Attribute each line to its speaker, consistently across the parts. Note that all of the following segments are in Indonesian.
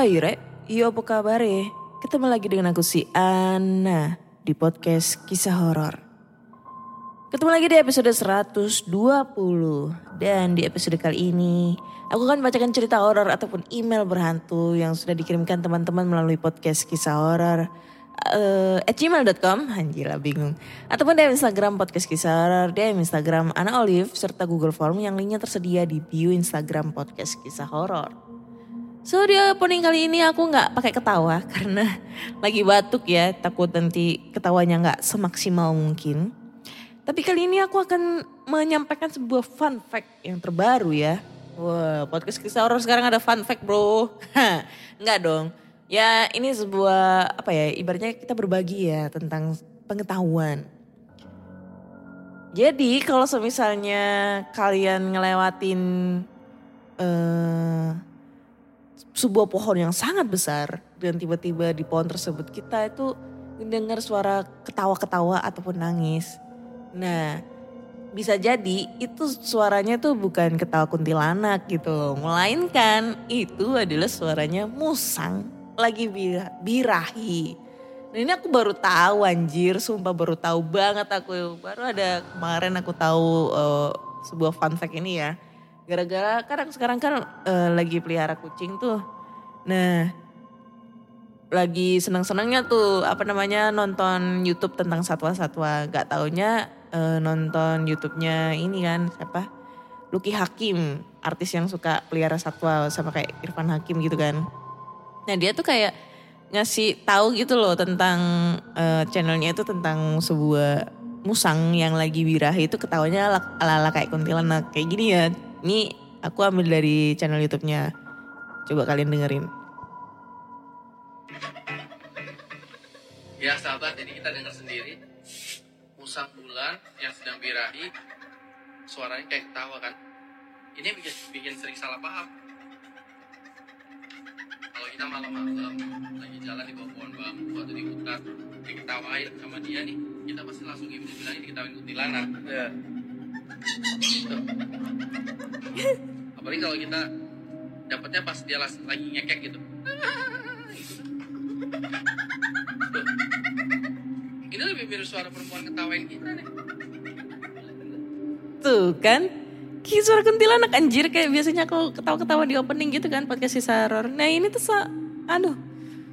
Speaker 1: Hai Re, iya apa kabar ya? Ketemu lagi dengan aku si Ana di podcast kisah horor. Ketemu lagi di episode 120 dan di episode kali ini aku akan bacakan cerita horor ataupun email berhantu yang sudah dikirimkan teman-teman melalui podcast kisah horor eh at gmail.com anjir bingung. Ataupun DM Instagram podcast kisah DM Instagram Ana Olive serta Google Form yang linknya tersedia di bio Instagram podcast kisah horor So di opening kali ini aku nggak pakai ketawa karena lagi batuk ya takut nanti ketawanya nggak semaksimal mungkin. Tapi kali ini aku akan menyampaikan sebuah fun fact yang terbaru ya. Wah podcast kisah horor sekarang ada fun fact bro. Nggak dong. Ya ini sebuah apa ya ibaratnya kita berbagi ya tentang pengetahuan. Jadi kalau misalnya kalian ngelewatin eh sebuah pohon yang sangat besar dan tiba-tiba di pohon tersebut kita itu mendengar suara ketawa-ketawa ataupun nangis. Nah, bisa jadi itu suaranya tuh bukan ketawa kuntilanak gitu melainkan itu adalah suaranya musang lagi bir- birahi. Nah ini aku baru tahu anjir, sumpah baru tahu banget aku. Baru ada kemarin aku tahu eh, sebuah fun fact ini ya. Gara-gara kadang sekarang kan eh, lagi pelihara kucing tuh. Nah, lagi senang-senangnya tuh apa namanya nonton YouTube tentang satwa-satwa. Gak taunya eh, nonton YouTube-nya ini kan siapa? Lucky Hakim, artis yang suka pelihara satwa sama kayak Irfan Hakim gitu kan. Nah dia tuh kayak ngasih tahu gitu loh tentang eh, channelnya itu tentang sebuah musang yang lagi birahi itu ketawanya ala- ala-ala kayak kuntilanak kayak gini ya. Ini aku ambil dari channel YouTube-nya. Coba kalian dengerin.
Speaker 2: Ya sahabat, jadi kita dengar sendiri musang bulan yang sedang birahi suaranya kayak ketawa kan. Ini bikin, bikin sering salah paham. Kalau kita malam-malam lagi jalan di bawah pohon bambu atau di hutan diketawain sama dia nih, kita pasti langsung ibu bilang ini diketawain kuntilanak. Ya. Apalagi kalau kita dapatnya pas dia lagi ngekek gitu. Ini lebih mirip suara perempuan ketawain kita nih.
Speaker 1: Tuh kan. Kayak suara kuntilanak anjir kayak biasanya aku ketawa-ketawa di opening gitu kan podcast kisah horor. Nah ini tuh aduh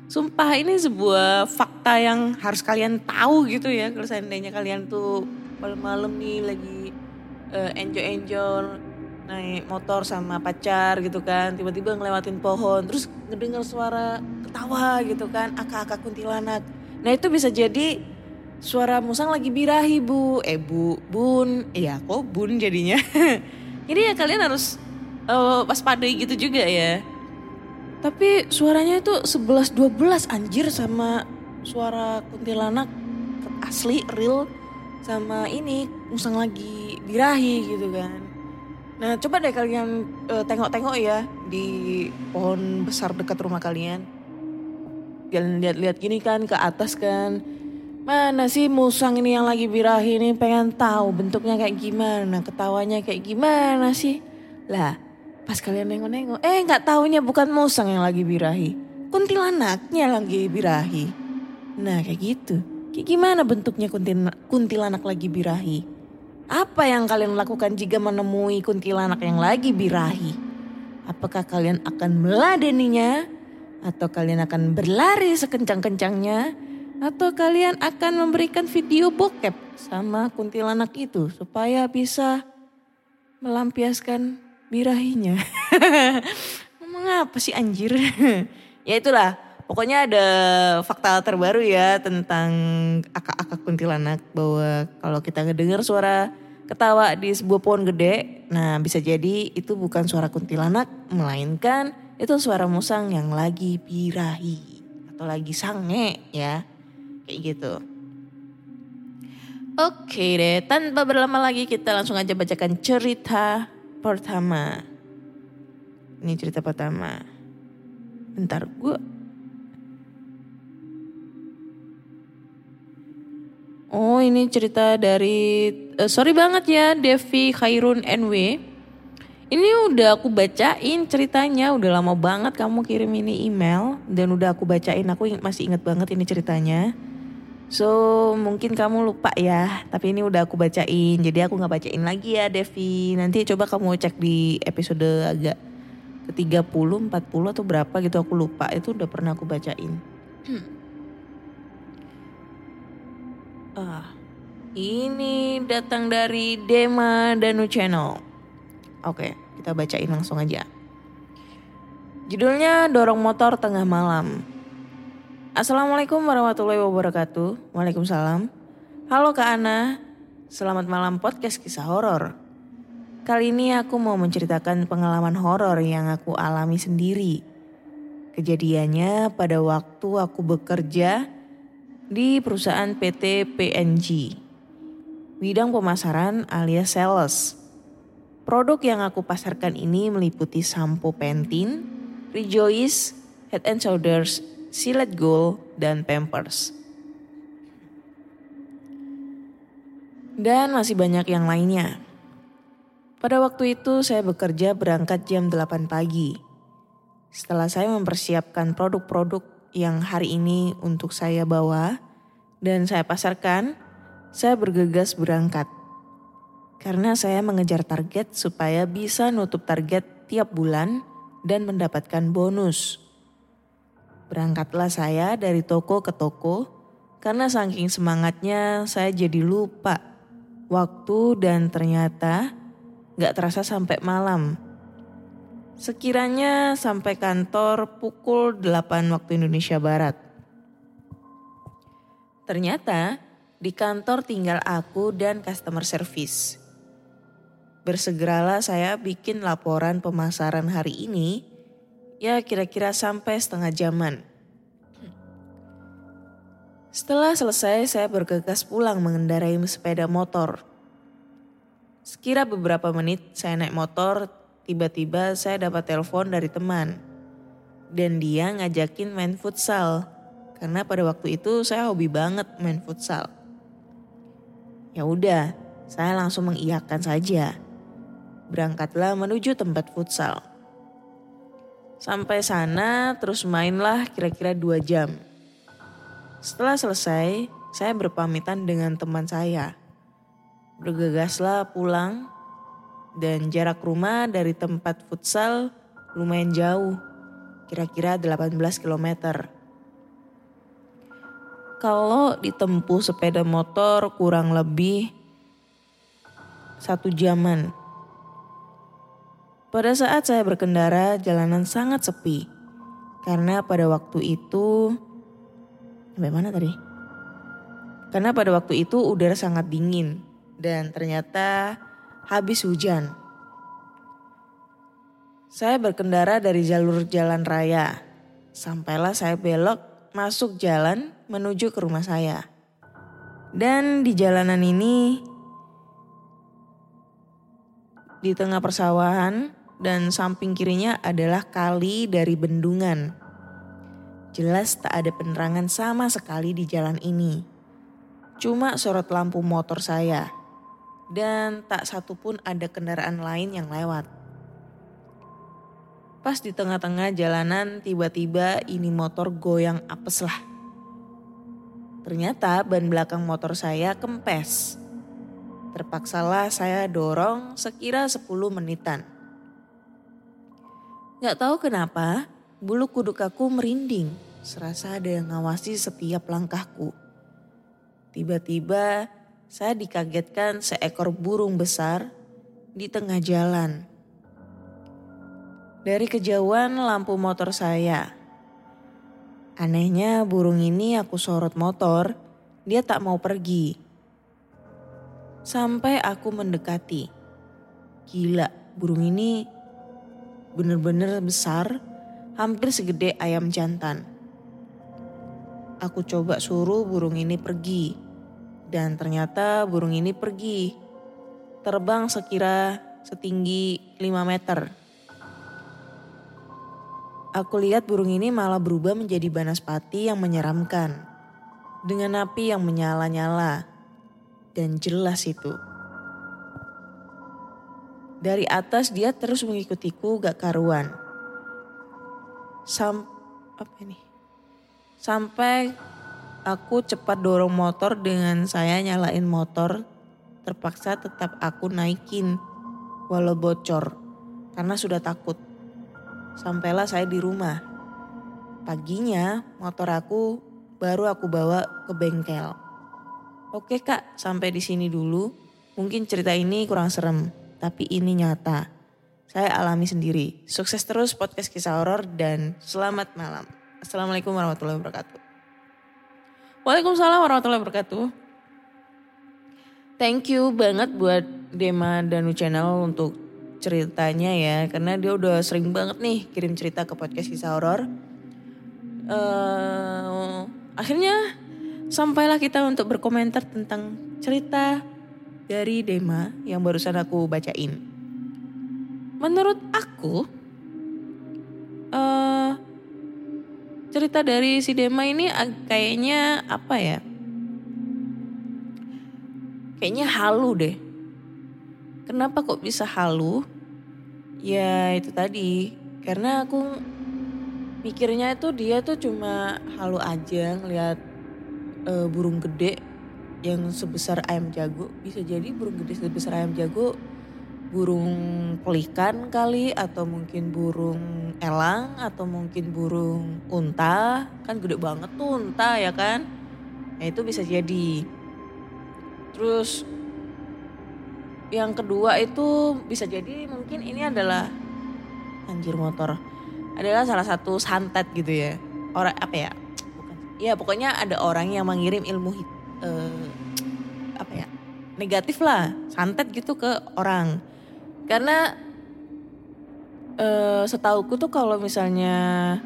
Speaker 1: sumpah ini sebuah fakta yang harus kalian tahu gitu ya kalau seandainya kalian tuh malam-malam nih lagi eh, enjoy-enjoy naik motor sama pacar gitu kan tiba-tiba ngelewatin pohon terus ngedengar suara ketawa gitu kan akak-akak kuntilanak. Nah itu bisa jadi suara musang lagi birahi bu. Eh bu bun. Iya kok bun jadinya? Jadi ya kalian harus eh, waspadai gitu juga ya. Tapi suaranya itu 11-12 anjir sama suara kuntilanak asli real sama ini musang lagi birahi gitu kan. Nah coba deh kalian eh, tengok-tengok ya di pohon besar dekat rumah kalian. Kalian lihat-lihat gini kan ke atas kan. Mana sih musang ini yang lagi birahi ini pengen tahu bentuknya kayak gimana, ketawanya kayak gimana sih. Lah pas kalian nengok-nengok, eh nggak taunya bukan musang yang lagi birahi. Kuntilanaknya lagi birahi. Nah kayak gitu. Kayak gimana bentuknya kuntilanak, kuntilanak lagi birahi? Apa yang kalian lakukan jika menemui kuntilanak yang lagi birahi? Apakah kalian akan meladeninya? Atau kalian akan berlari sekencang-kencangnya? Atau kalian akan memberikan video bokep sama kuntilanak itu supaya bisa melampiaskan birahinya. Ngomong apa sih anjir? ya itulah, pokoknya ada fakta terbaru ya tentang akak-akak kuntilanak bahwa kalau kita ngedengar suara ketawa di sebuah pohon gede, nah bisa jadi itu bukan suara kuntilanak, melainkan itu suara musang yang lagi birahi atau lagi sange ya, kayak gitu. Oke deh, tanpa berlama lagi kita langsung aja bacakan cerita pertama. Ini cerita pertama. Bentar, gue... Oh ini cerita dari... eh, sorry banget ya Devi Khairun NW. Ini udah aku bacain ceritanya, udah lama banget kamu kirim ini email. Dan udah aku bacain, aku masih inget banget ini ceritanya. So mungkin kamu lupa ya, tapi ini udah aku bacain. Jadi aku nggak bacain lagi ya Devi. Nanti coba kamu cek di episode agak ke 30, 40 atau berapa gitu aku lupa. Itu udah pernah aku bacain. Ah, ini datang dari Dema Danu Channel. Oke, kita bacain langsung aja. Judulnya Dorong Motor Tengah Malam. Assalamualaikum warahmatullahi wabarakatuh. Waalaikumsalam. Halo Kak Ana. Selamat malam podcast kisah horor. Kali ini aku mau menceritakan pengalaman horor yang aku alami sendiri. Kejadiannya pada waktu aku bekerja di perusahaan PT PNG. Bidang pemasaran alias sales. Produk yang aku pasarkan ini meliputi sampo Pantene, Rejoice, Head and Shoulders, Silet Gold, dan Pampers. Dan masih banyak yang lainnya. Pada waktu itu saya bekerja berangkat jam 8 pagi. Setelah saya mempersiapkan produk-produk yang hari ini untuk saya bawa dan saya pasarkan, saya bergegas berangkat. Karena saya mengejar target supaya bisa nutup target tiap bulan dan mendapatkan bonus. Berangkatlah saya dari toko ke toko karena saking semangatnya saya jadi lupa waktu dan ternyata gak terasa sampai malam. Sekiranya sampai kantor pukul 8 waktu Indonesia Barat. Ternyata di kantor tinggal aku dan customer service. Bersegeralah saya bikin laporan pemasaran hari ini, ya kira-kira sampai setengah jaman. Setelah selesai saya bergegas pulang mengendarai sepeda motor. Sekira beberapa menit saya naik motor, tiba-tiba saya dapat telepon dari teman. Dan dia ngajakin main futsal. Karena pada waktu itu saya hobi banget main futsal. Ya udah, saya langsung mengiyakan saja. Berangkatlah menuju tempat futsal. Sampai sana terus mainlah kira-kira dua jam. Setelah selesai, saya berpamitan dengan teman saya. Bergegaslah pulang dan jarak rumah dari tempat futsal lumayan jauh, kira-kira 18 km. Kalau ditempuh sepeda motor kurang lebih satu jaman. Pada saat saya berkendara, jalanan sangat sepi. Karena pada waktu itu... Sampai mana tadi? Karena pada waktu itu udara sangat dingin. Dan ternyata habis hujan. Saya berkendara dari jalur jalan raya. Sampailah saya belok masuk jalan menuju ke rumah saya. Dan di jalanan ini di tengah persawahan dan samping kirinya adalah kali dari bendungan. Jelas tak ada penerangan sama sekali di jalan ini. Cuma sorot lampu motor saya. Dan tak satu pun ada kendaraan lain yang lewat. Pas di tengah-tengah jalanan tiba-tiba ini motor goyang apes lah. Ternyata ban belakang motor saya kempes. Terpaksalah saya dorong sekira 10 menitan. Gak tahu kenapa, bulu kuduk aku merinding serasa ada yang ngawasi setiap langkahku. Tiba-tiba saya dikagetkan seekor burung besar di tengah jalan. Dari kejauhan lampu motor saya. Anehnya burung ini aku sorot motor, dia tak mau pergi. Sampai aku mendekati. Gila, burung ini bener-bener besar, hampir segede ayam jantan. Aku coba suruh burung ini pergi. Dan ternyata burung ini pergi. Terbang sekira setinggi 5 meter. Aku lihat burung ini malah berubah menjadi banaspati yang menyeramkan. Dengan api yang menyala-nyala. Dan jelas itu. Dari atas dia terus mengikutiku gak karuan. Sam apa ini? Sampai aku cepat dorong motor dengan saya nyalain motor. Terpaksa tetap aku naikin walau bocor karena sudah takut. Sampailah saya di rumah. Paginya motor aku baru aku bawa ke bengkel. Oke kak, sampai di sini dulu. Mungkin cerita ini kurang serem, tapi ini nyata. Saya alami sendiri. Sukses terus podcast kisah horor dan selamat malam. Assalamualaikum warahmatullahi wabarakatuh. Waalaikumsalam warahmatullahi wabarakatuh. Thank you banget buat Dema Danu Channel untuk ceritanya ya. Karena dia udah sering banget nih kirim cerita ke podcast kisah horor. Eh, akhirnya sampailah kita untuk berkomentar tentang cerita dari Dema yang barusan aku bacain. Menurut aku, eh cerita dari si Dema ini kayaknya apa ya? Kayaknya halu deh. Kenapa kok bisa halu? Ya itu tadi, karena aku mikirnya itu dia tuh cuma halu aja ngeliat eh, burung gede yang sebesar ayam jago. Bisa jadi burung gede sebesar ayam jago burung pelikan kali atau mungkin burung elang atau mungkin burung unta. Kan gede banget tuh unta ya kan? Nah itu bisa jadi. Terus yang kedua itu bisa jadi mungkin ini adalah anjir motor. Adalah salah satu santet gitu ya. Orang apa ya? Bukan ya pokoknya ada orang yang mengirim ilmu eh, apa ya? Negatif lah santet gitu ke orang karena eh setauku tuh kalau misalnya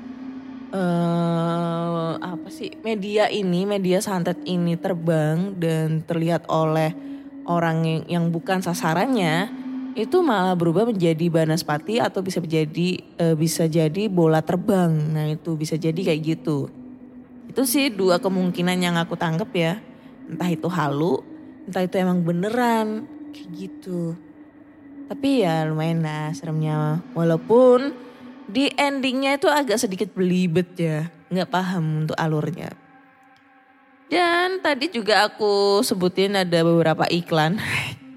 Speaker 1: eh apa sih media ini media santet ini terbang dan terlihat oleh orang yang, yang bukan sasarannya itu malah berubah menjadi banaspati atau bisa menjadi eh, bisa jadi bola terbang. Nah itu bisa jadi kayak gitu. Itu sih dua kemungkinan yang aku tangkep ya. Entah itu halu entah itu emang beneran kayak gitu tapi ya lumayan lah seremnya. Walaupun di endingnya itu agak sedikit belibet ya. Nggak paham untuk alurnya. Dan tadi juga aku sebutin ada beberapa iklan.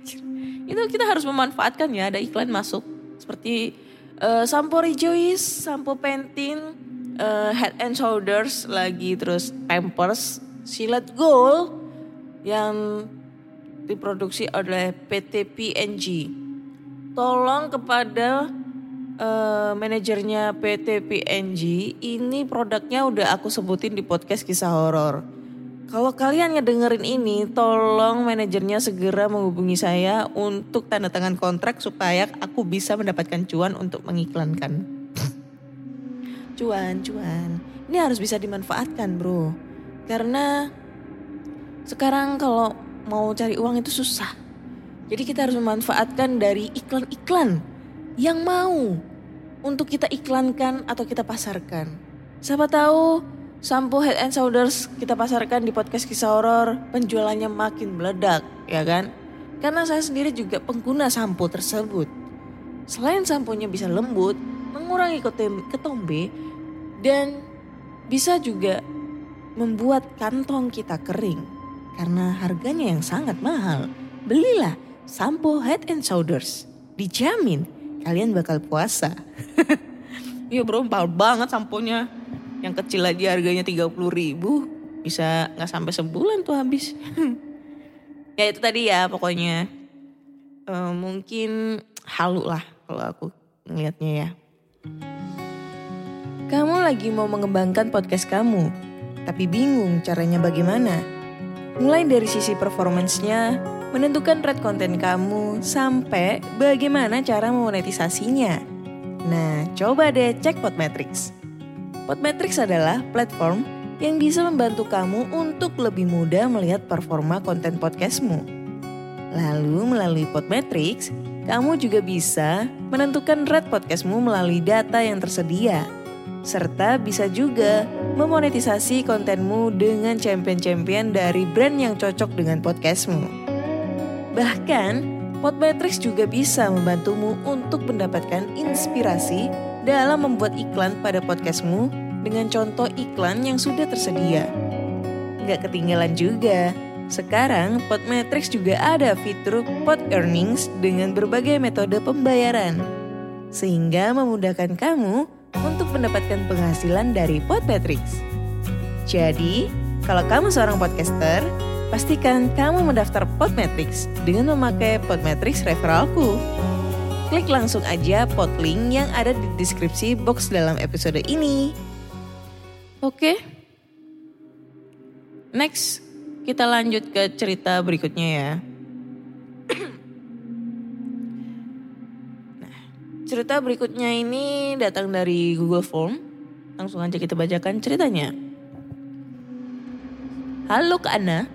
Speaker 1: itu kita harus memanfaatkan ya ada iklan masuk. Seperti eh, sampo Rejoice, sampo Pantene, eh, Head and Shoulders lagi terus Pampers, Silat Gold yang diproduksi oleh PT PNG tolong kepada eh, manajernya PT PNG ini produknya udah aku sebutin di podcast kisah horor. Kalau kalian ngedengerin ini, tolong manajernya segera menghubungi saya untuk tanda tangan kontrak supaya aku bisa mendapatkan cuan untuk mengiklankan. cuan, cuan. Ini harus bisa dimanfaatkan, Bro. Karena sekarang kalau mau cari uang itu susah. Jadi kita harus memanfaatkan dari iklan-iklan yang mau untuk kita iklankan atau kita pasarkan. Siapa tahu sampo Head and Shoulders kita pasarkan di podcast kisah horor, penjualannya makin meledak, ya kan? Karena saya sendiri juga pengguna sampo tersebut. Selain samponya bisa lembut, mengurangi ketombe, dan bisa juga membuat kantong kita kering. Karena harganya yang sangat mahal. Belilah sampo Head and Shoulders. Dijamin kalian bakal puasa. Iya bro, mahal banget samponya. Yang kecil aja harganya 30 ribu. Bisa nggak sampai sebulan tuh habis. ya itu tadi ya pokoknya. Eh, mungkin halu lah kalau aku ngelihatnya ya. Kamu lagi mau mengembangkan podcast kamu, tapi bingung caranya bagaimana? Mulai dari sisi performance-nya, menentukan rate konten kamu, sampai bagaimana cara memonetisasinya. Nah, coba deh cek Podmetrics. Podmetrics adalah platform yang bisa membantu kamu untuk lebih mudah melihat performa konten podcastmu. Lalu melalui Podmetrics, kamu juga bisa menentukan rate podcastmu melalui data yang tersedia. Serta bisa juga memonetisasi kontenmu dengan champion-champion dari brand yang cocok dengan podcastmu. Bahkan, Podmetrics juga bisa membantumu untuk mendapatkan inspirasi dalam membuat iklan pada podcastmu dengan contoh iklan yang sudah tersedia. Nggak ketinggalan juga, sekarang Podmetrics juga ada fitur Pod Earnings dengan berbagai metode pembayaran. Sehingga memudahkan kamu untuk mendapatkan penghasilan dari Podmetrics. Jadi, kalau kamu seorang podcaster, pastikan kamu mendaftar Podmetrics dengan memakai Podmetrics referralku. Klik langsung aja pod link yang ada di deskripsi box dalam episode ini. Oke. Next, kita lanjut ke cerita berikutnya ya. nah, cerita berikutnya ini datang dari Google Form. Langsung aja kita bacakan ceritanya. Halo Kak Ana.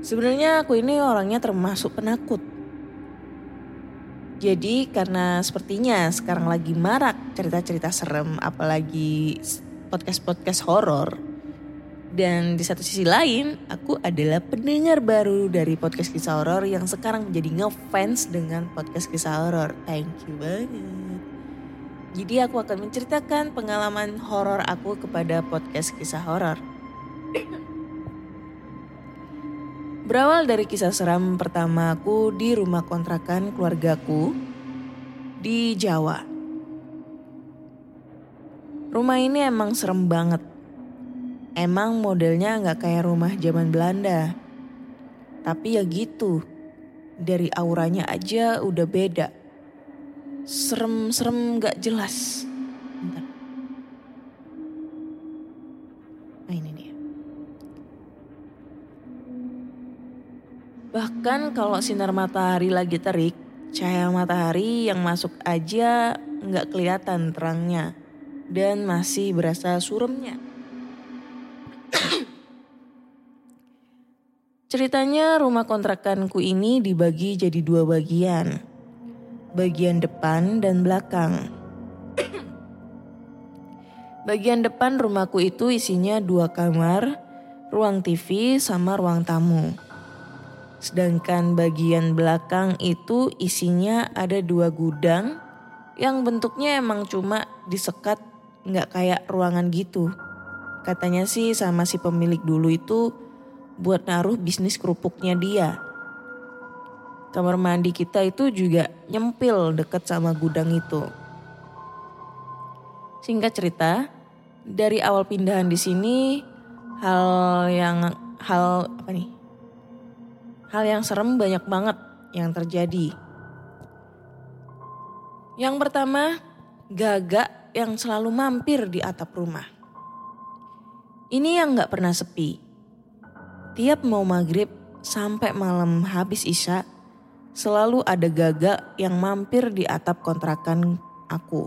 Speaker 1: Sebenarnya aku ini orangnya termasuk penakut. Jadi karena sepertinya sekarang lagi marak cerita-cerita serem apalagi podcast-podcast horor. Dan di satu sisi lain, aku adalah pendengar baru dari podcast kisah horor yang sekarang menjadi ngefans dengan podcast kisah horor. Thank you banget. Jadi aku akan menceritakan pengalaman horor aku kepada podcast kisah horor. Berawal dari kisah seram pertama aku di rumah kontrakan keluargaku di Jawa. Rumah ini emang serem banget. Emang modelnya nggak kayak rumah zaman Belanda. Tapi ya gitu, dari auranya aja udah beda. Serem-serem nggak jelas. Bahkan kalau sinar matahari lagi terik, cahaya matahari yang masuk aja nggak kelihatan terangnya dan masih berasa suremnya. Ceritanya rumah kontrakanku ini dibagi jadi dua bagian. Bagian depan dan belakang. bagian depan rumahku itu isinya dua kamar, ruang TV sama ruang tamu. Sedangkan bagian belakang itu isinya ada dua gudang yang bentuknya emang cuma disekat nggak kayak ruangan gitu. Katanya sih sama si pemilik dulu itu buat naruh bisnis kerupuknya dia. Kamar mandi kita itu juga nyempil deket sama gudang itu. Singkat cerita, dari awal pindahan di sini hal yang hal apa nih? Hal yang serem banyak banget yang terjadi. Yang pertama, gagak yang selalu mampir di atap rumah. Ini yang gak pernah sepi. Tiap mau maghrib sampai malam habis isya, selalu ada gagak yang mampir di atap kontrakan aku.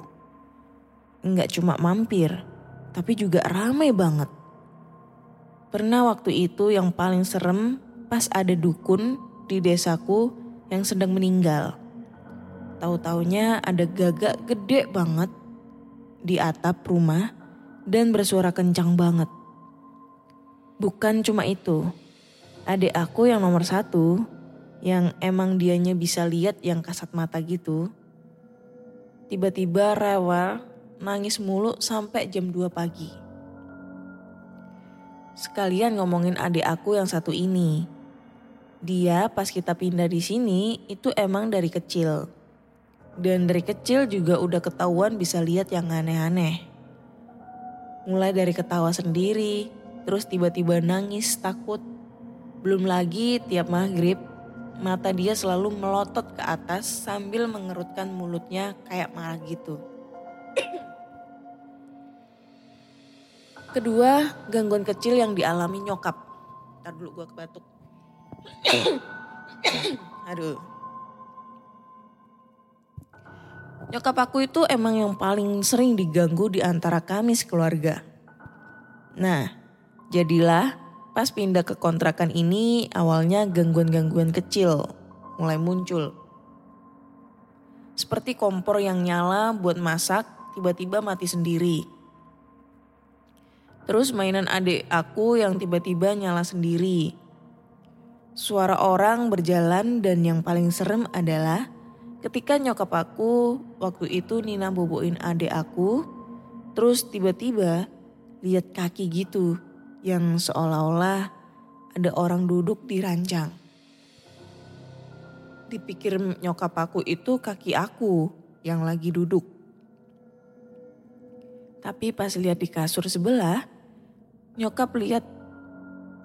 Speaker 1: Enggak cuma mampir, tapi juga ramai banget. Pernah waktu itu yang paling serem pas ada dukun di desaku yang sedang meninggal. Tahu-taunya ada gagak gede banget di atap rumah dan bersuara kencang banget. Bukan cuma itu, adik aku yang nomor satu, yang emang dianya bisa lihat yang kasat mata gitu, tiba-tiba rewel nangis mulu sampai jam 2 pagi. Sekalian ngomongin adik aku yang satu ini. Dia pas kita pindah di sini itu emang dari kecil. Dan dari kecil juga udah ketahuan bisa lihat yang aneh-aneh. Mulai dari ketawa sendiri, terus tiba-tiba nangis takut. Belum lagi tiap maghrib, mata dia selalu melotot ke atas sambil mengerutkan mulutnya kayak marah gitu. Kedua, gangguan kecil yang dialami nyokap. Ntar dulu gue kebatuk. Aduh. Nyokap aku itu emang yang paling sering diganggu di antara kami sekeluarga. Nah, jadilah pas pindah ke kontrakan ini awalnya gangguan-gangguan kecil mulai muncul. Seperti kompor yang nyala buat masak tiba-tiba mati sendiri. Terus mainan adik aku yang tiba-tiba nyala sendiri. Suara orang berjalan dan yang paling serem adalah ketika nyokap aku waktu itu Nina boboin adik aku. Terus tiba-tiba lihat kaki gitu yang seolah-olah ada orang duduk di ranjang. Dipikir nyokap aku itu kaki aku yang lagi duduk. Tapi pas lihat di kasur sebelah, nyokap lihat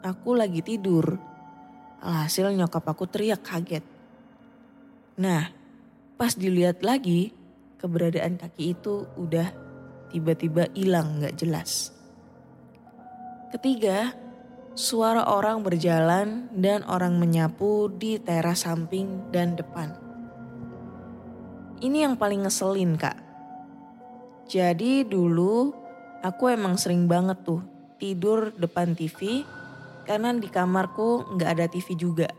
Speaker 1: aku lagi tidur. Alhasil nyokap aku teriak kaget. Nah, pas dilihat lagi, keberadaan kaki itu udah tiba-tiba hilang gak jelas. Ketiga, suara orang berjalan dan orang menyapu di teras samping dan depan. Ini yang paling ngeselin kak. Jadi dulu aku emang sering banget tuh tidur depan TV karena di kamarku nggak ada TV juga.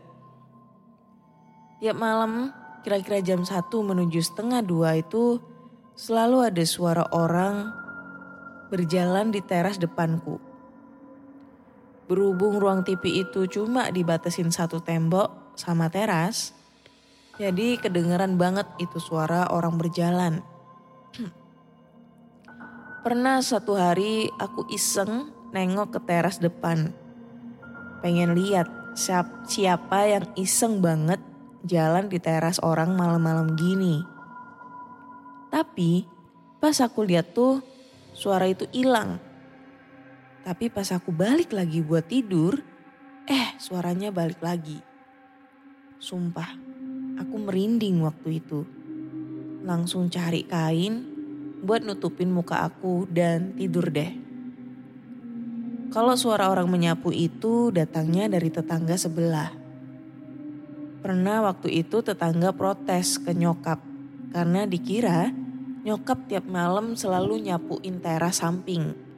Speaker 1: Tiap malam kira-kira jam 1 menuju setengah dua itu selalu ada suara orang berjalan di teras depanku. Berhubung ruang TV itu cuma dibatasin satu tembok sama teras, jadi kedengeran banget itu suara orang berjalan. Pernah satu hari aku iseng nengok ke teras depan. Pengen lihat siapa yang iseng banget jalan di teras orang malam-malam gini. Tapi pas aku lihat tuh suara itu hilang tapi pas aku balik lagi buat tidur, eh suaranya balik lagi. Sumpah, aku merinding waktu itu. Langsung cari kain buat nutupin muka aku dan tidur deh. Kalau suara orang menyapu itu datangnya dari tetangga sebelah. Pernah waktu itu tetangga protes ke nyokap karena dikira nyokap tiap malam selalu nyapuin teras samping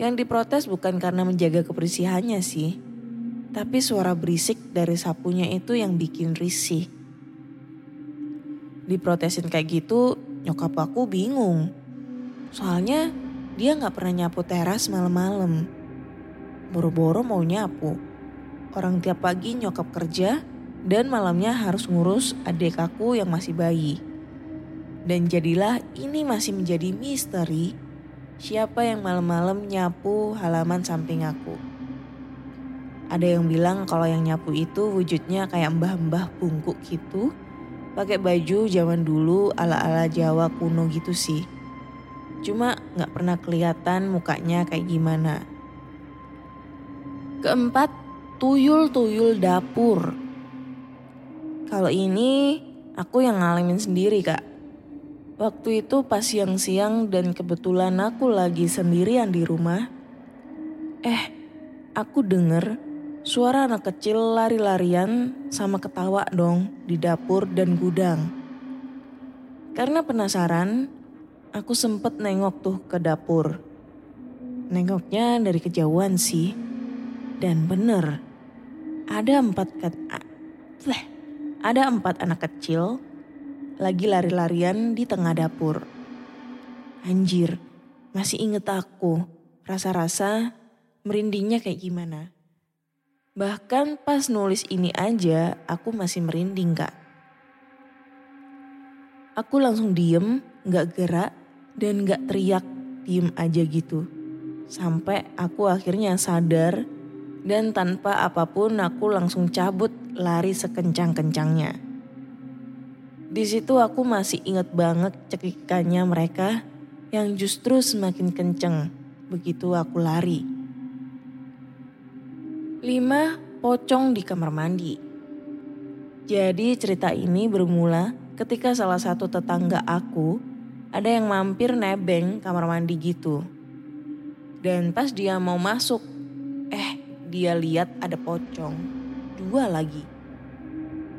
Speaker 1: yang diprotes bukan karena menjaga kebersihannya sih, tapi suara berisik dari sapunya itu yang bikin risih. Diprotesin kayak gitu, nyokap aku bingung. Soalnya dia gak pernah nyapu teras malam-malam. Boro-boro mau nyapu. Orang tiap pagi nyokap kerja dan malamnya harus ngurus adik aku yang masih bayi. Dan jadilah ini masih menjadi misteri Siapa yang malam-malam nyapu halaman samping aku? Ada yang bilang kalau yang nyapu itu wujudnya kayak mbah-mbah bungkuk gitu. Pakai baju zaman dulu ala-ala Jawa kuno gitu sih. Cuma gak pernah kelihatan mukanya kayak gimana. Keempat, tuyul-tuyul dapur. Kalau ini aku yang ngalamin sendiri kak. Waktu itu pas siang-siang dan kebetulan aku lagi sendirian di rumah. Eh, aku denger suara anak kecil lari-larian sama ketawa dong di dapur dan gudang. Karena penasaran, aku sempet nengok tuh ke dapur. Nengoknya dari kejauhan sih. Dan bener, ada empat kat, ada empat anak kecil lagi lari-larian di tengah dapur. Anjir, masih inget aku. Rasa-rasa merindingnya kayak gimana. Bahkan pas nulis ini aja aku masih merinding kak. Aku langsung diem, gak gerak, dan gak teriak, diem aja gitu. Sampai aku akhirnya sadar dan tanpa apa pun aku langsung cabut lari sekencang-kencangnya. Di situ aku masih inget banget cekikannya mereka yang justru semakin kenceng begitu aku lari. Lima, pocong di kamar mandi. Jadi cerita ini bermula ketika salah satu tetangga aku ada yang mampir nebeng kamar mandi gitu. Dan pas dia mau masuk, eh dia lihat ada pocong. Dua lagi.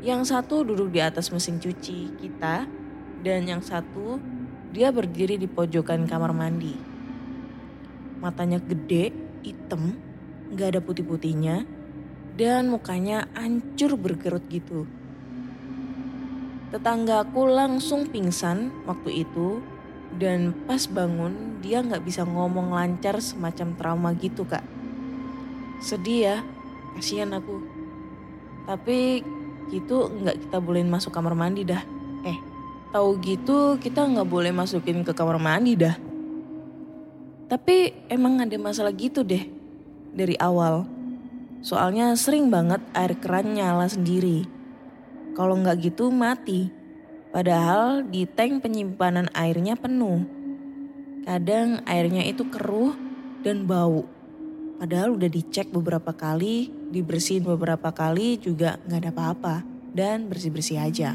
Speaker 1: Yang satu duduk di atas mesin cuci kita dan yang satu dia berdiri di pojokan kamar mandi. Matanya gede, hitam, gak ada putih-putihnya, dan mukanya hancur berkerut gitu. Tetanggaku langsung pingsan waktu itu dan pas bangun dia nggak bisa ngomong lancar semacam trauma gitu kak. Sedih ya, kasihan aku. Tapi gitu nggak kita bolehin masuk kamar mandi dah. Eh, tahu gitu kita nggak boleh masukin ke kamar mandi dah. Tapi emang ada masalah gitu deh dari awal. Soalnya sering banget air keran nyala sendiri. Kalau nggak gitu mati. Padahal di tank penyimpanan airnya penuh. Kadang airnya itu keruh dan bau. Padahal udah dicek beberapa kali, dibersihin beberapa kali juga nggak ada apa-apa dan bersih-bersih aja.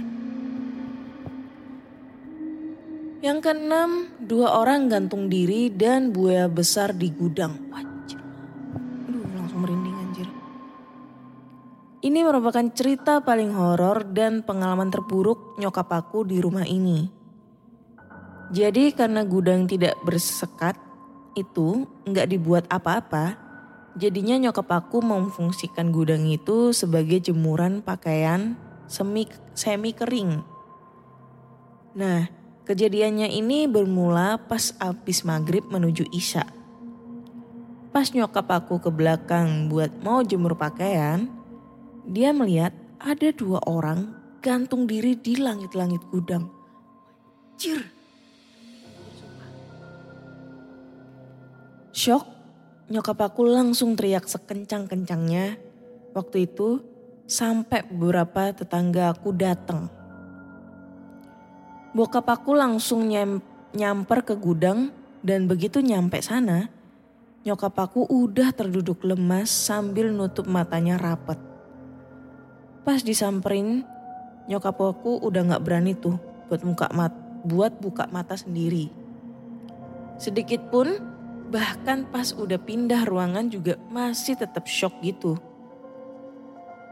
Speaker 1: Yang keenam, dua orang gantung diri dan buaya besar di gudang. Wajir. Ini merupakan cerita paling horor dan pengalaman terburuk nyokap aku di rumah ini. Jadi karena gudang tidak bersekat itu nggak dibuat apa-apa, jadinya nyokap aku memfungsikan gudang itu sebagai jemuran pakaian semi semi kering. Nah, kejadiannya ini bermula pas abis maghrib menuju isya. Pas nyokap aku ke belakang buat mau jemur pakaian, dia melihat ada dua orang gantung diri di langit-langit gudang. Cir. Shock, nyokap aku langsung teriak sekencang-kencangnya. Waktu itu sampai beberapa tetangga aku datang. Bokap aku langsung nyam, nyamper ke gudang dan begitu nyampe sana, nyokap aku udah terduduk lemas sambil nutup matanya rapet. Pas disamperin, nyokap aku udah gak berani tuh buat buka mat, buat buka mata sendiri. Sedikit pun, bahkan pas udah pindah ruangan juga masih tetap shock gitu.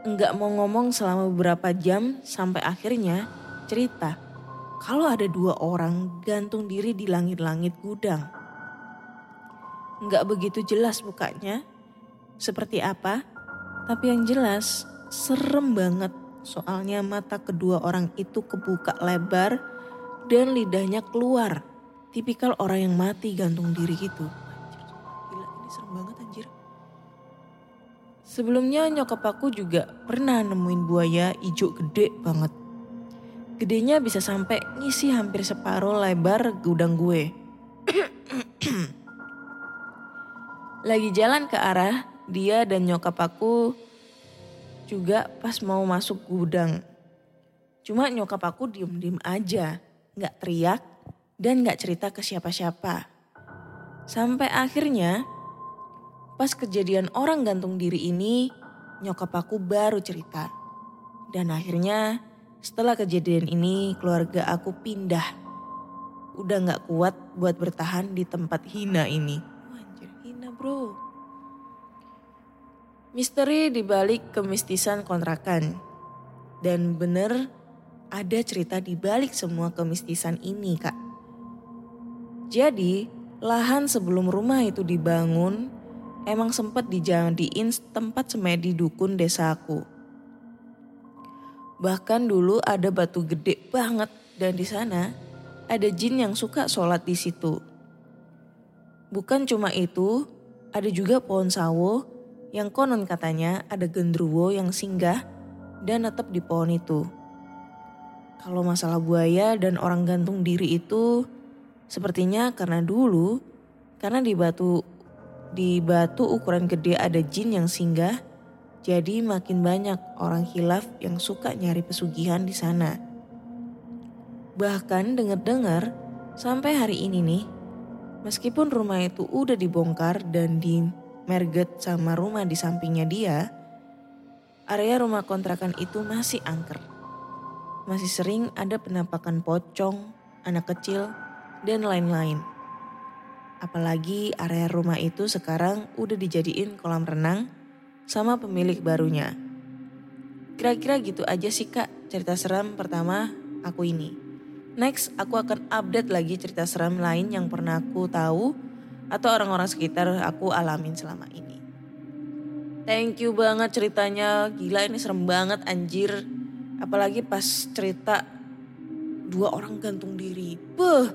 Speaker 1: Enggak mau ngomong selama beberapa jam sampai akhirnya cerita kalau ada dua orang gantung diri di langit-langit gudang. Enggak begitu jelas mukanya, seperti apa, tapi yang jelas serem banget soalnya mata kedua orang itu kebuka lebar dan lidahnya keluar. Tipikal orang yang mati gantung diri gitu. Gila ini serem banget anjir. Sebelumnya nyokap aku juga pernah nemuin buaya hijau gede banget. Gedenya bisa sampai ngisi hampir separuh lebar gudang gue. Lagi jalan ke arah dia dan nyokap aku juga pas mau masuk gudang. Cuma nyokap aku diem-diem aja, nggak teriak dan nggak cerita ke siapa-siapa. Sampai akhirnya pas kejadian orang gantung diri ini, nyokap aku baru cerita. Dan akhirnya setelah kejadian ini keluarga aku pindah. Udah nggak kuat buat bertahan di tempat hina ini. Anjir, hina bro. Misteri dibalik kemistisan kontrakan. Dan bener ada cerita dibalik semua kemistisan ini kak. Jadi lahan sebelum rumah itu dibangun emang sempat dijadiin tempat semedi dukun desaku. Bahkan dulu ada batu gede banget dan di sana ada jin yang suka sholat di situ. Bukan cuma itu, ada juga pohon sawo yang konon katanya ada gendruwo yang singgah dan netep di pohon itu. Kalau masalah buaya dan orang gantung diri itu sepertinya karena dulu karena di batu di batu ukuran gede ada jin yang singgah jadi makin banyak orang hilaf yang suka nyari pesugihan di sana. Bahkan dengar-dengar sampai hari ini nih Meskipun rumah itu udah dibongkar dan di merget sama rumah di sampingnya dia, area rumah kontrakan itu masih angker. Masih sering ada penampakan pocong, anak kecil, dan lain-lain. Apalagi area rumah itu sekarang udah dijadiin kolam renang sama pemilik barunya. Kira-kira gitu aja sih kak cerita seram pertama aku ini. Next, aku akan update lagi cerita seram lain yang pernah aku tahu atau orang-orang sekitar aku alamin selama ini. Thank you banget ceritanya, gila ini serem banget anjir. Apalagi pas cerita dua orang gantung diri. Beuh,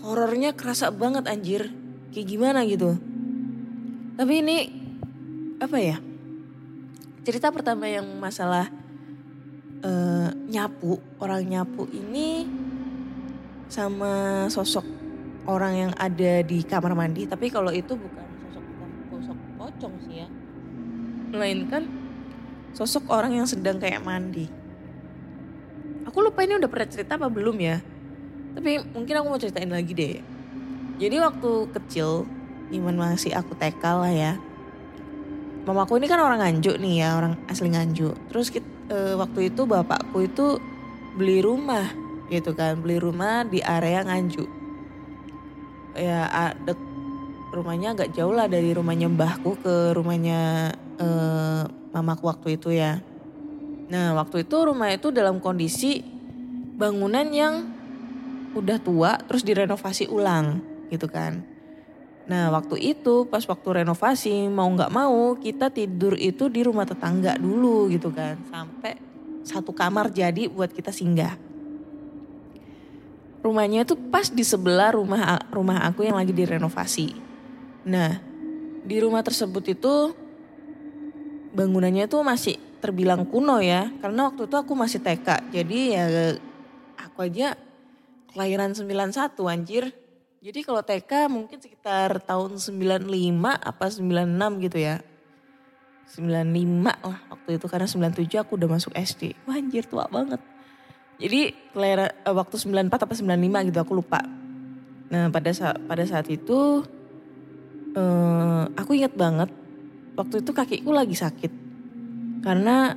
Speaker 1: horornya kerasa banget anjir. Kayak gimana gitu. Tapi ini apa ya? Cerita pertama yang masalah eh, nyapu, orang nyapu ini sama sosok orang yang ada di kamar mandi. Tapi kalau itu bukan sosok sosok pocong sih ya, melainkan sosok orang yang sedang kayak mandi. Aku lupa ini udah pernah cerita apa belum ya. Tapi mungkin aku mau ceritain lagi deh. Jadi waktu kecil, iman masih aku TK lah ya. Mamaku ini kan orang Nganjuk nih ya, orang asli Nganjuk. Terus kit- eh, waktu itu bapakku itu beli rumah gitu kan, beli rumah di area Nganjuk. Ya a- dek- rumahnya agak jauh lah dari rumahnya mbahku ke rumahnya eh, mamaku waktu itu ya. Nah waktu itu rumah itu dalam kondisi bangunan yang udah tua terus direnovasi ulang gitu kan. Nah waktu itu pas waktu renovasi mau nggak mau kita tidur itu di rumah tetangga dulu gitu kan. Sampai satu kamar jadi buat kita singgah. Rumahnya itu pas di sebelah rumah rumah aku yang lagi direnovasi. Nah di rumah tersebut itu bangunannya tuh masih terbilang kuno ya. Karena waktu itu aku masih TK. Jadi ya aku aja kelahiran 91 anjir. Jadi kalau TK mungkin sekitar tahun 95 apa 96 gitu ya. 95 lah waktu itu karena 97 aku udah masuk SD. Wah anjir tua banget. Jadi kelahiran eh, waktu 94 apa 95 gitu aku lupa. Nah pada saat pada saat itu eh, aku ingat banget waktu itu kakiku lagi sakit. Karena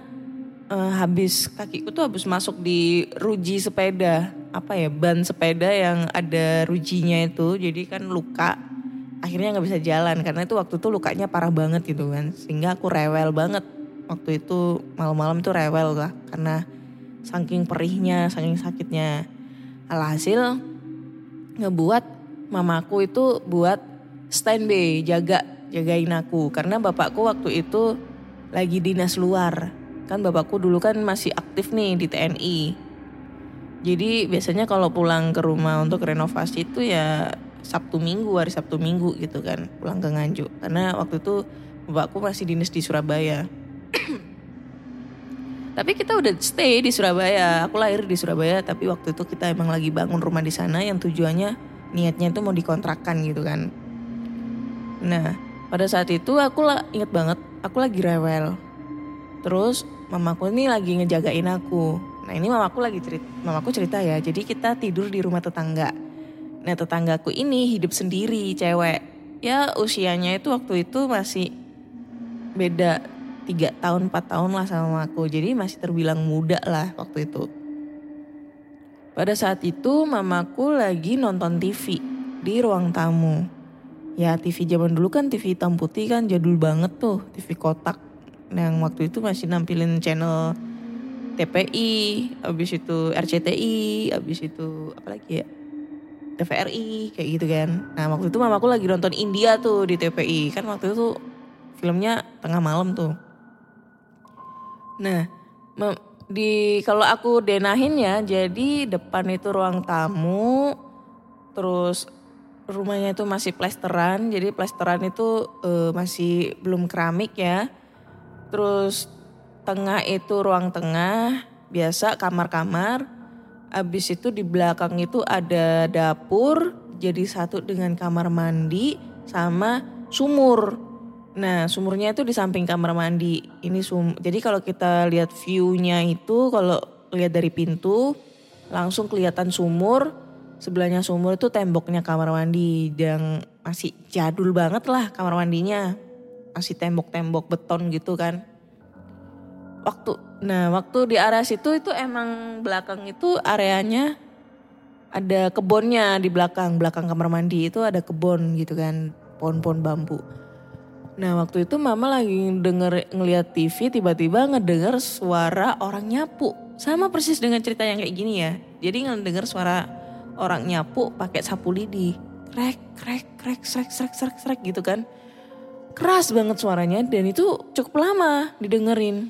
Speaker 1: eh, habis kakiku tuh habis masuk di ruji sepeda apa ya ban sepeda yang ada rujinya itu jadi kan luka akhirnya nggak bisa jalan karena itu waktu itu lukanya parah banget gitu kan sehingga aku rewel banget waktu itu malam-malam tuh rewel lah karena saking perihnya saking sakitnya alhasil ngebuat mamaku itu buat standby jaga jagain aku karena bapakku waktu itu lagi dinas luar kan bapakku dulu kan masih aktif nih di TNI jadi biasanya kalau pulang ke rumah untuk renovasi itu ya Sabtu Minggu, hari Sabtu Minggu gitu kan pulang ke Nganjuk. Karena waktu itu bapakku masih dinas di Surabaya. tapi kita udah stay di Surabaya. Aku lahir di Surabaya tapi waktu itu kita emang lagi bangun rumah di sana yang tujuannya niatnya itu mau dikontrakan gitu kan. Nah pada saat itu aku inget banget aku lagi rewel. Terus mamaku ini lagi ngejagain aku. Nah ini mamaku lagi cerita, mamaku cerita ya. Jadi kita tidur di rumah tetangga. Nah tetanggaku ini hidup sendiri, cewek. Ya usianya itu waktu itu masih beda 3 tahun 4 tahun lah sama aku. Jadi masih terbilang muda lah waktu itu. Pada saat itu mamaku lagi nonton TV di ruang tamu. Ya TV zaman dulu kan TV hitam putih kan jadul banget tuh, TV kotak. Yang waktu itu masih nampilin channel TPI, habis itu RCTI, habis itu apa lagi ya? TVRI kayak gitu kan. Nah waktu itu mamaku lagi nonton India tuh di TPI. Kan waktu itu filmnya tengah malam tuh. Nah di kalau aku denahin ya jadi depan itu ruang tamu terus rumahnya itu masih plesteran jadi plesteran itu eh, masih belum keramik ya. Terus tengah itu ruang tengah biasa kamar-kamar. Abis itu di belakang itu ada dapur jadi satu dengan kamar mandi sama sumur nah sumurnya itu di samping kamar mandi ini sum jadi kalau kita lihat view-nya itu kalau lihat dari pintu langsung kelihatan sumur sebelahnya sumur itu temboknya kamar mandi yang masih jadul banget lah kamar mandinya. Masih tembok-tembok beton gitu kan. Waktu nah waktu di area situ itu emang belakang itu areanya ada kebunnya di belakang belakang kamar mandi itu ada kebun gitu kan pohon-pohon bambu. Nah waktu itu mama lagi denger ngeliat TV tiba-tiba ngedenger suara orang nyapu. Sama persis dengan cerita yang kayak gini ya. Jadi ngedenger suara orang nyapu pakai sapu lidi. Krek, krek, krek, srek, srek, srek, srek gitu kan. Keras banget suaranya dan itu cukup lama didengerin.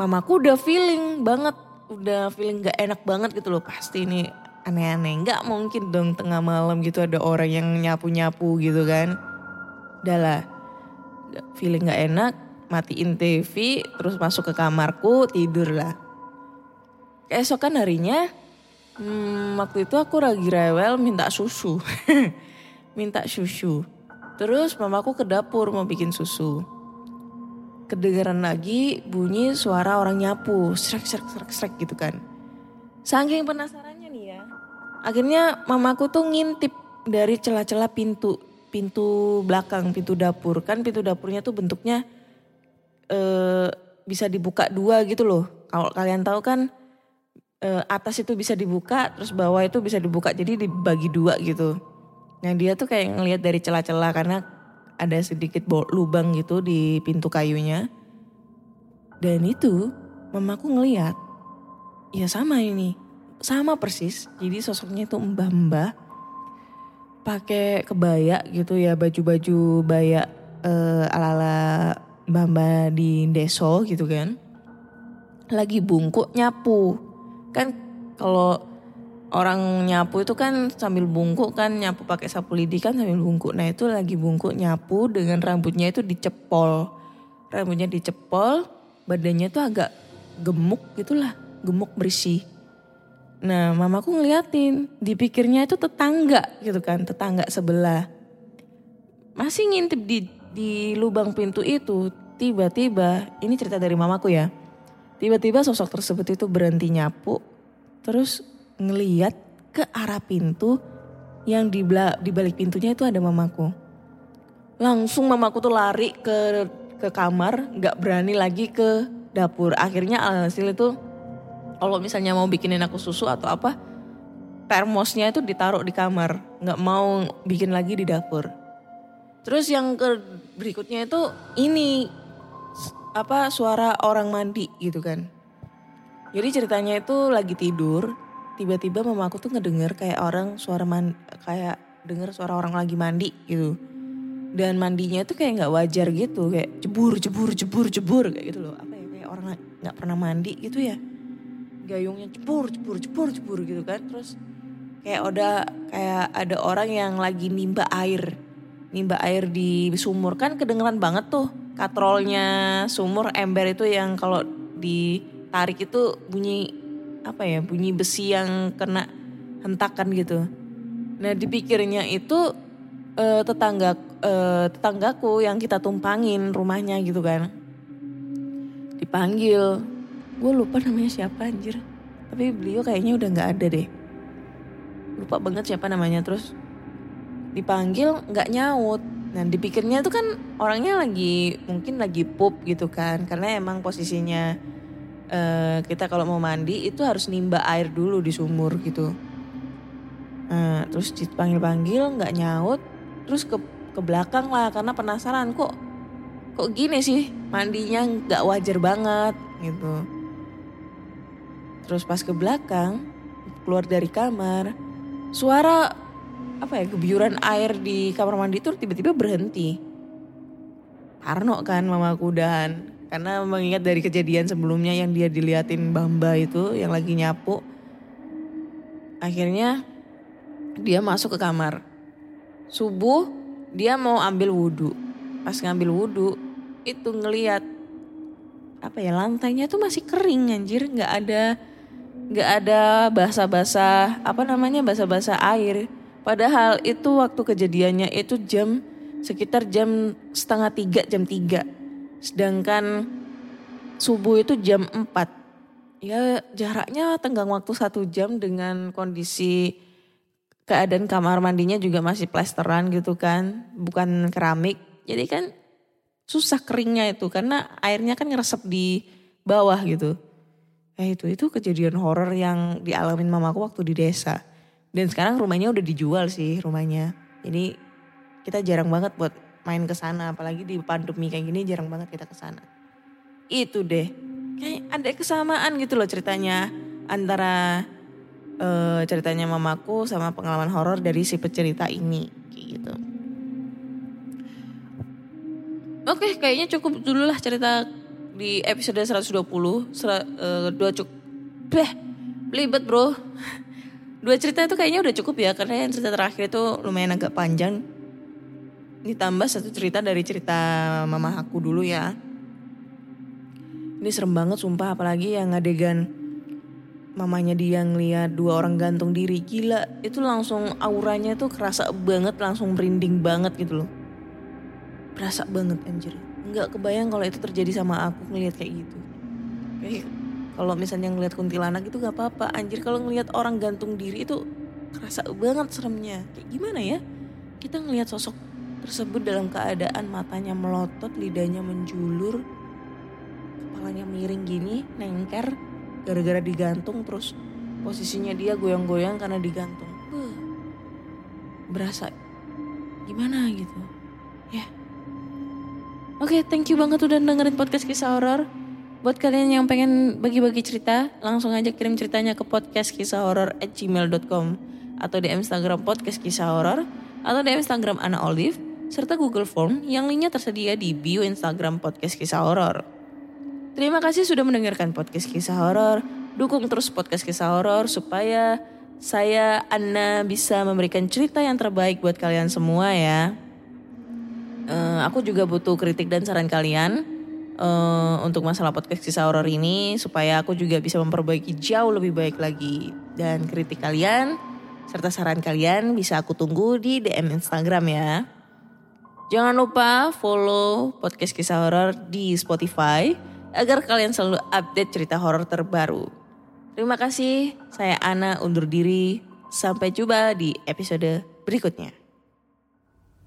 Speaker 1: Mamaku udah feeling banget, udah feeling gak enak banget gitu loh. Pasti ini aneh-aneh, gak mungkin dong tengah malam gitu ada orang yang nyapu-nyapu gitu kan udah lah. Feeling gak enak matiin TV terus masuk ke kamarku tidur lah. Keesokan harinya hmm, waktu itu aku lagi rewel minta susu. Minta susu. Terus mamaku ke dapur mau bikin susu. Kedengeran lagi bunyi suara orang nyapu. Srek srek srek srek gitu kan. Saking penasarannya nih ya akhirnya mamaku tuh ngintip dari celah-celah pintu pintu belakang, pintu dapur. Kan pintu dapurnya tuh bentuknya eh, bisa dibuka dua gitu loh. Kalau kalian tahu kan eh, atas itu bisa dibuka, terus bawah itu bisa dibuka. Jadi dibagi dua gitu. Nah dia tuh kayak ngelihat dari celah-celah karena ada sedikit lubang gitu di pintu kayunya. Dan itu mamaku ngeliat, ya sama ini, sama persis. Jadi sosoknya itu mbah-mbah pakai kebaya gitu ya baju-baju baya uh, ala-ala mbak di deso gitu kan. Lagi bungkuk nyapu. Kan kalau orang nyapu itu kan sambil bungkuk kan nyapu pakai sapu lidi kan sambil bungkuk. Nah itu lagi bungkuk nyapu dengan rambutnya itu dicepol. Rambutnya dicepol badannya tuh agak gemuk gitulah gemuk bersih Nah mamaku ngeliatin, dipikirnya itu tetangga gitu kan, tetangga sebelah. Masih ngintip di, di lubang pintu itu, tiba-tiba, ini cerita dari mamaku ya. Tiba-tiba sosok tersebut itu berhenti nyapu, terus ngeliat ke arah pintu yang di, di balik pintunya itu ada mamaku. Langsung mamaku tuh lari ke ke kamar, nggak berani lagi ke dapur. Akhirnya alhasil itu kalau misalnya mau bikinin aku susu atau apa termosnya itu ditaruh di kamar. Nggak mau bikin lagi di dapur. Terus yang ke berikutnya itu ini apa suara orang mandi gitu kan. Jadi ceritanya itu lagi tidur tiba-tiba mama aku tuh ngedenger kayak orang suara man kayak denger suara orang lagi mandi gitu. Dan mandinya itu kayak nggak wajar gitu kayak jebur jebur jebur jebur kayak gitu loh. Apa ya kayak orang nggak pernah mandi gitu ya gayungnya jebur jebur jebur jebur gitu kan. Terus kayak ada kayak ada orang yang lagi nimba air nimba air di sumur. Kan kedengeran banget tuh katrolnya sumur ember itu yang kalau ditarik itu bunyi apa ya bunyi besi yang kena hentakan gitu. Nah dipikirnya itu uh, tetangga uh, tetanggaku yang kita tumpangin rumahnya gitu kan. Dipanggil gue lupa namanya siapa anjir. Tapi beliau kayaknya udah nggak ada deh. Lupa banget siapa namanya. Terus dipanggil nggak nyaut. Nah dipikirnya itu kan orangnya lagi mungkin lagi pup gitu kan. Karena emang posisinya uh, kita kalau mau mandi itu harus nimba air dulu di sumur gitu. Nah, terus dipanggil-panggil nggak nyaut. Terus ke ke belakang lah karena penasaran kok kok gini sih? Mandinya nggak wajar banget gitu Terus pas ke belakang, keluar dari kamar, suara apa ya gebyuran air di kamar mandi itu tiba-tiba berhenti. Parno kan mamaku udahan. Karena mengingat dari kejadian sebelumnya yang dia diliatin Bamba itu yang lagi nyapu. Akhirnya dia masuk ke kamar. Subuh dia mau ambil wudhu. Pas ngambil wudhu itu ngeliat apa ya lantainya tuh masih kering anjir nggak ada nggak ada bahasa-bahasa apa namanya bahasa-bahasa air. Padahal itu waktu kejadiannya itu jam sekitar jam setengah tiga jam tiga. Sedangkan subuh itu jam empat. ya jaraknya tenggang waktu satu jam dengan kondisi keadaan kamar mandinya juga masih plesteran gitu kan, bukan keramik. Jadi kan susah keringnya itu karena airnya kan ngeresep di bawah gitu. Ya itu itu kejadian horor yang dialamin mamaku waktu di desa. Dan sekarang rumahnya udah dijual sih rumahnya. Jadi kita jarang banget buat main ke sana apalagi di pandemi kayak gini jarang banget kita ke sana. Itu deh. Kayak ada kesamaan gitu loh ceritanya antara eh, ceritanya mamaku sama pengalaman horor dari si pecerita ini kayak gitu. Oke, kayaknya cukup dulu lah cerita di episode 120. Sera, eh, dua cuk, bleh, belibet bro. Dua cerita itu kayaknya udah cukup ya, karena yang cerita terakhir itu lumayan agak panjang. Ditambah satu cerita dari cerita mama aku dulu ya. Ini serem banget sumpah, apalagi yang adegan mamanya dia ngeliat dua orang gantung diri. Gila, itu langsung auranya tuh kerasa banget, langsung merinding banget gitu loh berasa banget anjir nggak kebayang kalau itu terjadi sama aku ngelihat kayak gitu. Kayak kalau misalnya ngelihat kuntilanak itu gak apa-apa. Anjir kalau ngelihat orang gantung diri itu kerasa banget seremnya. Kayak gimana ya? Kita ngelihat sosok tersebut dalam keadaan matanya melotot lidahnya menjulur kepalanya miring gini nengker gara-gara digantung terus posisinya dia goyang-goyang karena digantung. Berasa gimana gitu? Ya Oke, thank you banget udah dengerin podcast kisah horor. Buat kalian yang pengen bagi-bagi cerita, langsung aja kirim ceritanya ke podcast kisah horor at gmail.com atau di Instagram podcast kisah horor atau di Instagram Ana Olive serta Google Form yang linknya tersedia di bio Instagram podcast kisah horor. Terima kasih sudah mendengarkan podcast kisah horor. Dukung terus podcast kisah horor supaya saya Anna bisa memberikan cerita yang terbaik buat kalian semua ya. Eh, aku juga butuh kritik dan saran kalian eh, untuk masalah podcast kisah horor ini supaya aku juga bisa memperbaiki jauh lebih baik lagi dan kritik kalian serta saran kalian bisa aku tunggu di DM Instagram ya. Jangan lupa follow podcast kisah horor di Spotify agar kalian selalu update cerita horor terbaru. Terima kasih, saya Ana undur diri. Sampai jumpa di episode berikutnya.